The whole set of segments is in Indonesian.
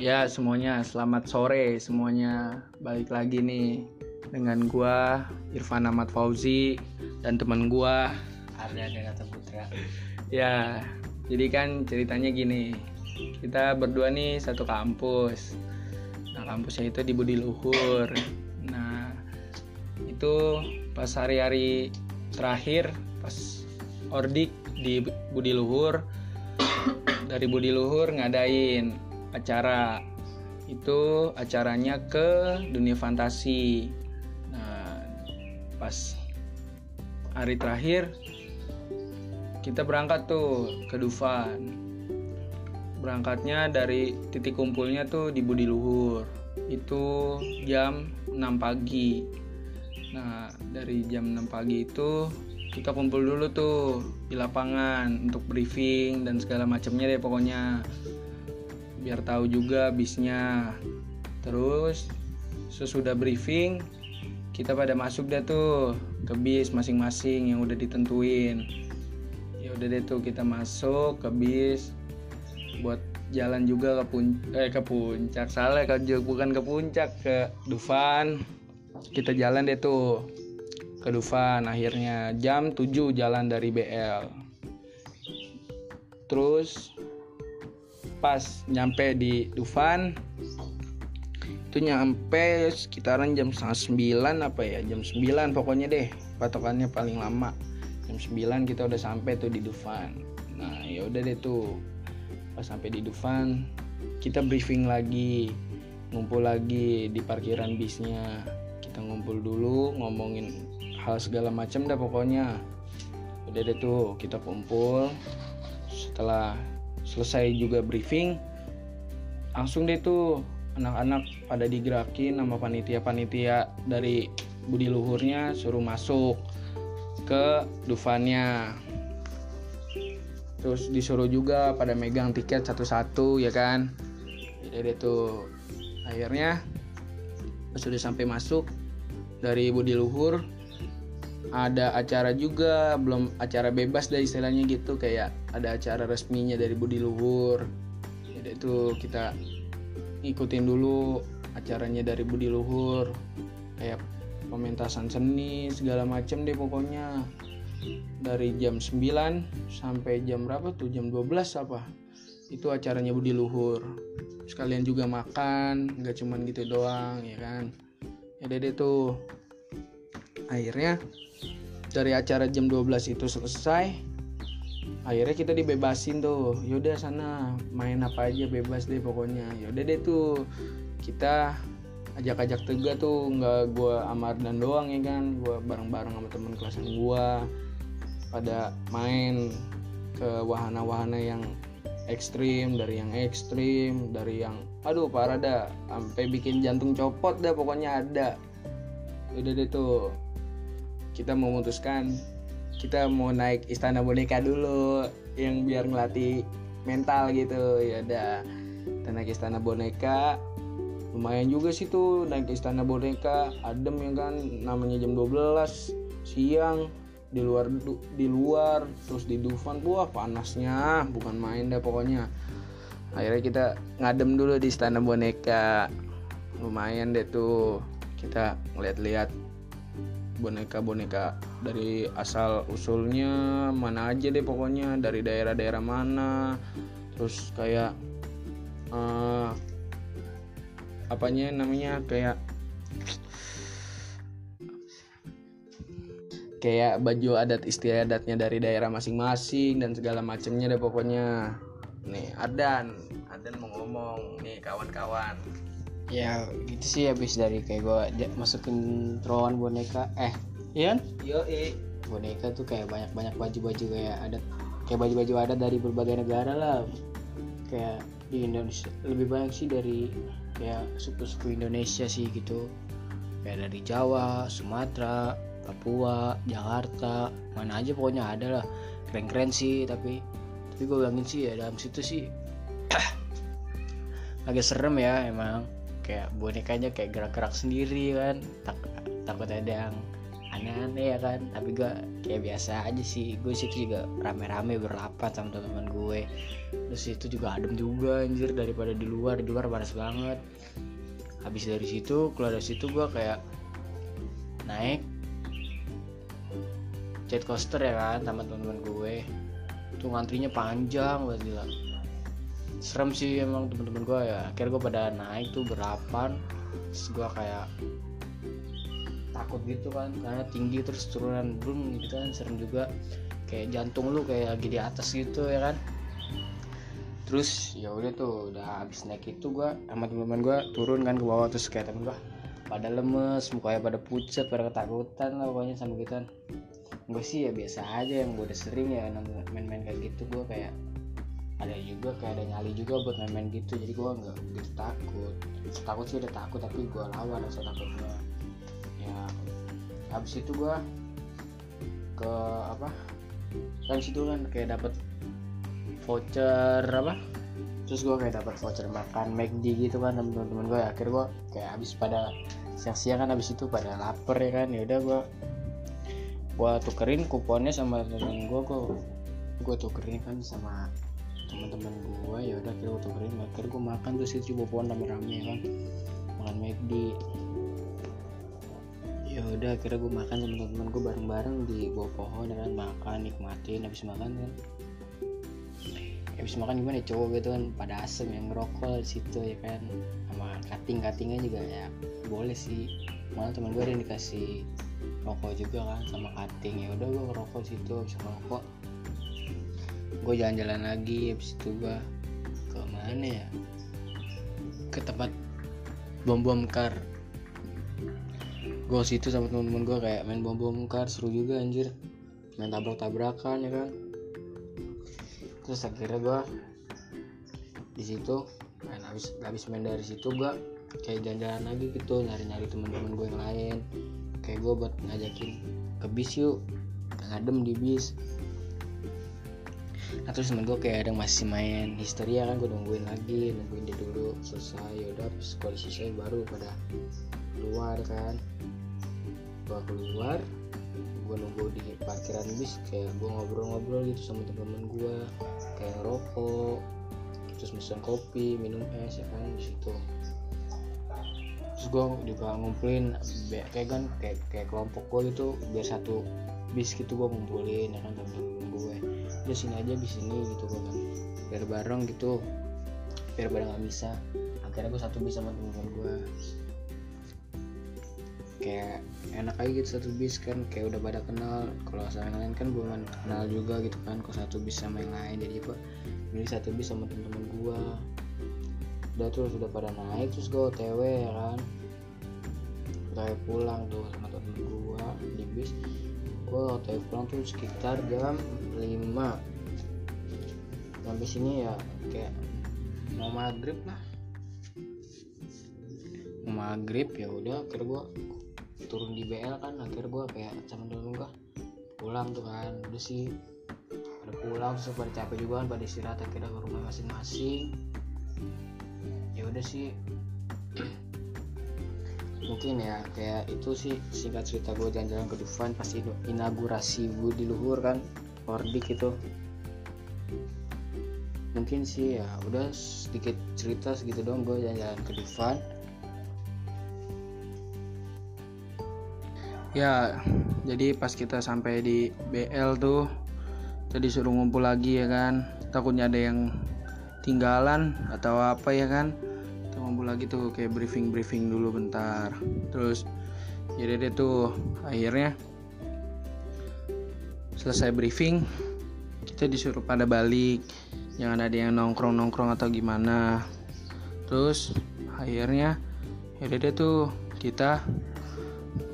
Ya semuanya. Selamat sore semuanya. Balik lagi nih dengan gua Irfan Ahmad Fauzi dan teman gua Arya Denata Putra. ya jadi kan ceritanya gini. Kita berdua nih satu kampus. Nah kampusnya itu di Budi Luhur. Nah itu pas hari-hari terakhir pas ordik di Budi Luhur dari Budi Luhur ngadain acara itu acaranya ke dunia fantasi. Nah pas hari terakhir kita berangkat tuh ke Dufan. Berangkatnya dari titik kumpulnya tuh di Budi Luhur. Itu jam 6 pagi. Nah dari jam 6 pagi itu kita kumpul dulu tuh di lapangan untuk briefing dan segala macamnya deh pokoknya biar tahu juga bisnya. Terus sesudah briefing kita pada masuk deh tuh ke bis masing-masing yang udah ditentuin. Ya udah deh tuh kita masuk ke bis buat jalan juga ke pun eh ke puncak. Salah ke bukan ke puncak ke Dufan. Kita jalan deh tuh ke Dufan akhirnya. Jam 7 jalan dari BL terus pas nyampe di Dufan itu nyampe sekitaran jam setengah sembilan apa ya jam 9 pokoknya deh patokannya paling lama. Jam 9 kita udah sampai tuh di Dufan. Nah ya udah deh tuh pas sampai di Dufan kita briefing lagi ngumpul lagi di parkiran bisnya. Kita ngumpul dulu ngomongin hal segala macam dah pokoknya. Udah deh tuh kita kumpul. Setelah selesai juga briefing langsung deh tuh anak-anak pada digerakin sama panitia-panitia dari budi luhurnya suruh masuk ke Dufannya. Terus disuruh juga pada megang tiket satu-satu ya kan? Jadi tuh akhirnya sudah sampai masuk dari Budi Luhur ada acara juga belum acara bebas dari istilahnya gitu kayak ada acara resminya dari Budi Luhur. Jadi itu kita ngikutin dulu acaranya dari Budi Luhur kayak pementasan seni segala macem deh pokoknya. Dari jam 9 sampai jam berapa tuh? Jam 12 apa? Itu acaranya Budi Luhur. Sekalian juga makan nggak cuman gitu doang ya kan? Ya deh tuh akhirnya dari acara jam 12 itu selesai akhirnya kita dibebasin tuh. Yaudah sana main apa aja bebas deh pokoknya. Yaudah deh tuh kita ajak-ajak tega tuh. Nggak gue Amar dan doang ya kan gue bareng-bareng sama temen kelasan gue pada main ke wahana-wahana yang ekstrim dari yang ekstrim dari yang aduh parah dah. Sampai bikin jantung copot dah pokoknya ada. Udah deh tuh kita memutuskan kita mau naik istana boneka dulu yang biar ngelatih mental gitu. Ya udah kita naik istana boneka. Lumayan juga sih tuh naik istana boneka. Adem ya kan namanya jam 12 siang. Di luar di luar terus di Dufan. Wah panasnya. Bukan main dah pokoknya. Akhirnya kita ngadem dulu di istana boneka. Lumayan deh tuh. Kita ngeliat-liat boneka-boneka dari asal usulnya mana aja deh pokoknya dari daerah-daerah mana. Terus kayak uh, apanya namanya kayak kayak baju adat istiadatnya dari daerah masing-masing dan segala macamnya deh pokoknya. Nih Adan. Adan mau ngomong. Nih kawan-kawan ya gitu sih habis dari kayak gue masukin terowongan boneka. Eh iya kan? Yo eh boneka tuh kayak banyak banyak baju baju kayak adat kayak baju baju adat dari berbagai negara lah. Kayak di Indonesia lebih banyak sih dari kayak suku-suku Indonesia sih gitu. Kayak dari Jawa Sumatera Papua Jakarta mana aja pokoknya ada lah. Keren-keren sih tapi tapi gue bilangin sih ya dalam situ sih agak serem ya emang kayak bonekanya kayak gerak-gerak sendiri kan tak takut ada yang aneh-aneh ya kan. Tapi gue kayak biasa aja sih gue situ juga rame-rame berlapan sama teman-teman gue. Terus itu juga adem juga anjir daripada di luar di luar panas banget. Habis dari situ keluar dari situ gue kayak naik jet coaster ya kan sama teman-teman gue. Tuh ngantrinya panjang banget serem sih emang teman-teman gue ya. Akhirnya gue pada naik tuh berapan. Terus gue kayak takut gitu kan karena tinggi terus turunan belum gitu kan serem juga. Kayak jantung lu kayak lagi di atas gitu ya kan? Terus ya udah tuh udah habis naik itu gua sama teman-teman gua turun kan ke bawah terus kayak temen gua pada lemes mukanya pada pucat pada ketakutan lah pokoknya sama gitu kan. Gue sih ya biasa aja yang gue udah sering ya main-main kayak gitu gue kayak ada juga kayak ada nyali juga buat main-main gitu. Jadi gue nggak gitu takut. Takut sih udah takut tapi gue lawan rasa takutnya ya habis itu gua ke apa? Kan situ kan kayak dapat voucher apa? Terus gua kayak dapat voucher makan McD gitu kan temen-temen gue akhir gua kayak habis pada siang-siang kan habis itu pada lapar ya kan. Ya udah gua gua tukerin kuponnya sama temen gua. Gua gua tukerin kan sama teman-teman gua ya udah kira gua tukerin akhir gua makan terus itu pohon rame-rame kan. Makan McD ya udah akhirnya gue makan sama teman-teman gue bareng-bareng di bawah pohon ya kan. Makan nikmatin habis makan kan. Habis makan gimana ya, cowok gitu kan pada asem yang ngerokok di situ ya kan. Sama cutting cuttingnya juga ya boleh sih. Malah teman gue ada yang dikasih rokok juga kan sama cutting ya udah gue ngerokok situ habis ngerokok gue jalan-jalan lagi habis itu gue ke mana ya? Ke tempat bom bom kar gue situ sama temen-temen gue kayak main bom bom kar seru juga anjir. Main tabrak tabrakan ya kan? Terus akhirnya gue di situ main habis habis main dari situ gue kayak jalan-jalan lagi gitu nyari-nyari temen-temen gue yang lain. Kayak gue buat ngajakin ke bis yuk ngadem di bis nah terus temen gue kayak ada masih main histeria kan gue nungguin lagi nungguin dia dulu selesai. Yaudah habis kalau selesai baru pada keluar kan. Gue keluar gue nunggu di parkiran bis kayak gue ngobrol-ngobrol gitu sama teman-teman gue kayak rokok terus pesan kopi minum es ya kan di situ. Terus gue juga ngumpulin kayak kan kayak kayak kelompok gue gitu biar satu bis gitu gue ngumpulin ya kan temen-temen gue udah sini aja bis ini gitu gue kan biar bareng gitu. Biar bareng nggak bisa akhirnya gue satu bis sama temen-temen gue kayak enak aja gitu satu bis kan kayak udah pada kenal. Kalau sama yang lain kan belum kenal juga gitu kan kalau satu bis sama yang lain. Jadi apa milih satu bis sama temen-temen gua. Udah tuh sudah pada naik terus gua otw ya kan. Pulang tuh sama temen gua di bis gua otw pulang tuh sekitar jam 5 sampai sini ya kayak mau maghrib lah. Mau maghrib ya udah akhirnya gua turun di BL kan akhir gue kayak sama temen gue pulang tuh kan. Udah sih pada pulang terus pada capek juga kan pada istirahat akhirnya ke rumah masing-masing. Ya udah sih mungkin ya kayak itu sih singkat cerita gue jalan-jalan ke Dufan pas inaugurasi gue di luhur kan Ordik itu. Mungkin sih ya udah sedikit cerita segitu dong gue jalan-jalan ke Dufan. Ya jadi pas kita sampai di BL tuh jadi suruh ngumpul lagi ya kan. Takutnya ada yang tinggalan atau apa ya kan ngumpul lagi tuh kayak briefing briefing dulu bentar. Terus jadi deh tuh akhirnya selesai briefing kita disuruh pada balik. Jangan ada yang nongkrong nongkrong atau gimana. Terus akhirnya ya deh tuh kita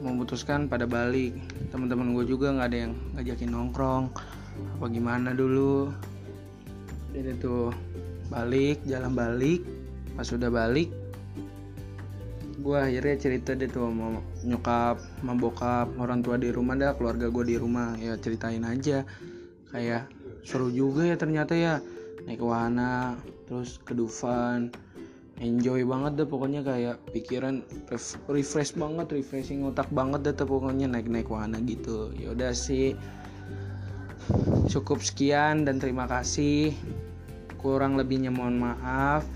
memutuskan pada balik. Teman-teman gue juga nggak ada yang ngajakin nongkrong apa gimana dulu. Jadi tuh balik jalan balik pas sudah balik gue akhirnya cerita deh tuh mau nyokap sama bokap orang tua di rumah dah keluarga gue di rumah. Ya ceritain aja. Kayak seru juga ya ternyata ya. Naik wahana terus ke Dufan. Enjoy banget deh pokoknya kayak pikiran ref- refresh banget refreshing otak banget deh tuh pokoknya naik naik wahana gitu. Ya udah sih. Cukup sekian dan terima kasih. Kurang lebihnya mohon maaf